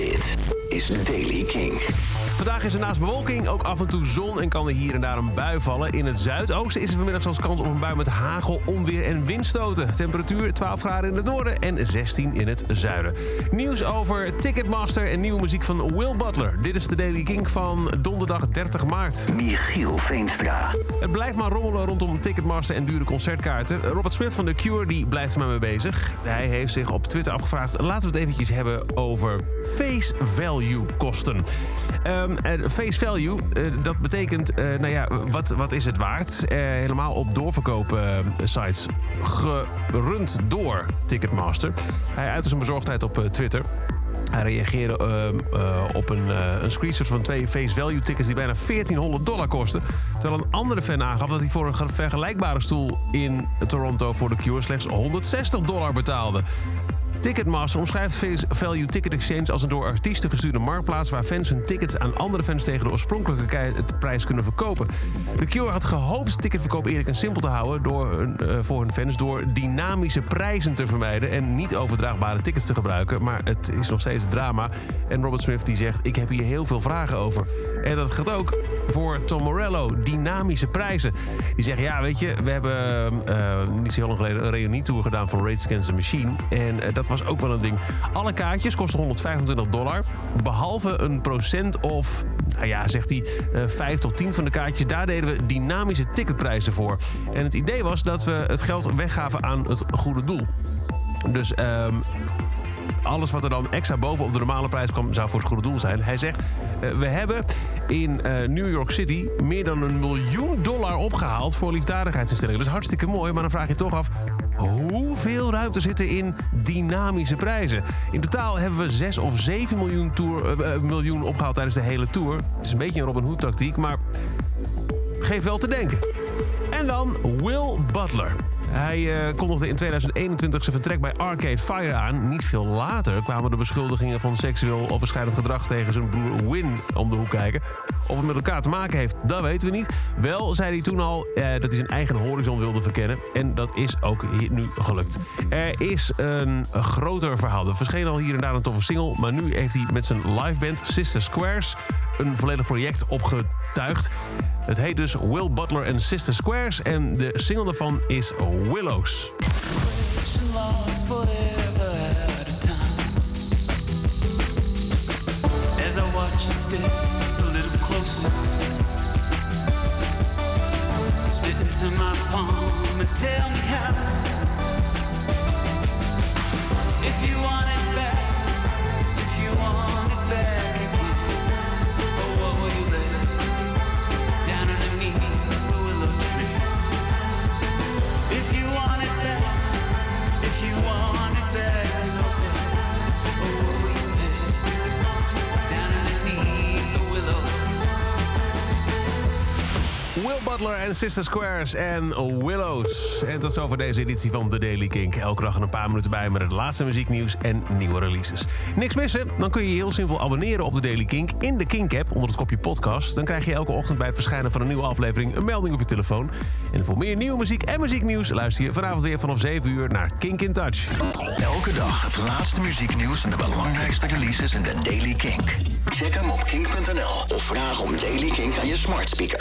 Dit is Daily King. Vandaag is er naast bewolking ook af en toe zon en kan er hier en daar een bui vallen. In het zuidoosten is er vanmiddag zelfs kans op een bui met hagel, onweer en windstoten. Temperatuur 12 graden in het noorden en 16 in het zuiden. Nieuws over Ticketmaster en nieuwe muziek van Will Butler. Dit is de Daily King van donderdag 30 maart. Michiel Veenstra. Het blijft maar rommelen rondom Ticketmaster en dure concertkaarten. Robert Smith van The Cure die blijft er maar mee bezig. Hij heeft zich op Twitter afgevraagd... laten we het eventjes hebben over face value kosten. Ehm, en face value, eh, dat betekent, eh, nou ja, wat, wat is het waard? Eh, helemaal op doorverkoop-sites, gerund door Ticketmaster. Hij uitte zijn bezorgdheid op Twitter. Hij reageerde uh, op een, een screenshot van twee face value tickets die bijna 1400 dollar kosten. Terwijl een andere fan aangaf dat hij voor een vergelijkbare stoel in Toronto voor de Cure slechts 160 dollar betaalde. Ticketmaster omschrijft Value Ticket Exchange als een door artiesten gestuurde marktplaats waar fans hun tickets aan andere fans tegen de oorspronkelijke prijs kunnen verkopen. The Cure had gehoopt ticketverkoop eerlijk en simpel te houden door uh, voor hun fans door dynamische prijzen te vermijden en niet overdraagbare tickets te gebruiken. Maar het is nog steeds drama. En Robert Smith die zegt: Ik heb hier heel veel vragen over. En dat geldt ook voor Tom Morello. Dynamische prijzen. Die zeggen: Ja, weet je, we hebben uh, niet zo heel lang geleden een reunietour gedaan van Rage Against the Machine. En uh, dat was ook wel een ding. Alle kaartjes kosten 125 dollar. Behalve een procent of, nou ja, zegt hij, uh, 5 tot 10 van de kaartjes. Daar deden we dynamische ticketprijzen voor. En het idee was dat we het geld weggaven aan het goede doel. Dus um, alles wat er dan extra bovenop de normale prijs kwam, zou voor het goede doel zijn. Hij zegt: uh, We hebben in uh, New York City meer dan een miljoen dollar opgehaald voor liefdadigheidsinstellingen. Is hartstikke mooi, maar dan vraag je toch af. Hoeveel ruimte zit er in dynamische prijzen? In totaal hebben we 6 of 7 miljoen, tour, uh, miljoen opgehaald tijdens de hele tour. Het is een beetje een Robin Hood tactiek, maar het geeft wel te denken. En dan Will Butler. Hij uh, kondigde in 2021 zijn vertrek bij Arcade Fire aan. Niet veel later kwamen de beschuldigingen van seksueel overschrijdend gedrag tegen zijn broer Win om de hoek kijken. Of het met elkaar te maken heeft, dat weten we niet. Wel zei hij toen al uh, dat hij zijn eigen horizon wilde verkennen. En dat is ook hier nu gelukt. Er is een groter verhaal. Er verscheen al hier en daar een toffe single. Maar nu heeft hij met zijn liveband Sister Squares een volledig project opgetuigd. Het heet dus Will Butler and Sister Squares. En de single daarvan is Willows. Into my palm and tell me how. En Sister Squares en Willows. En tot zover deze editie van The Daily Kink. Elke dag een paar minuten bij met het laatste muzieknieuws en nieuwe releases. Niks missen? Dan kun je je heel simpel abonneren op The Daily Kink in de Kink-app onder het kopje podcast. Dan krijg je elke ochtend bij het verschijnen van een nieuwe aflevering een melding op je telefoon. En voor meer nieuwe muziek en muzieknieuws luister je vanavond weer vanaf 7 uur naar Kink in Touch. Elke dag het laatste muzieknieuws en de belangrijkste releases in de Daily Kink. Check hem op kink.nl of vraag om Daily Kink aan je smart speaker.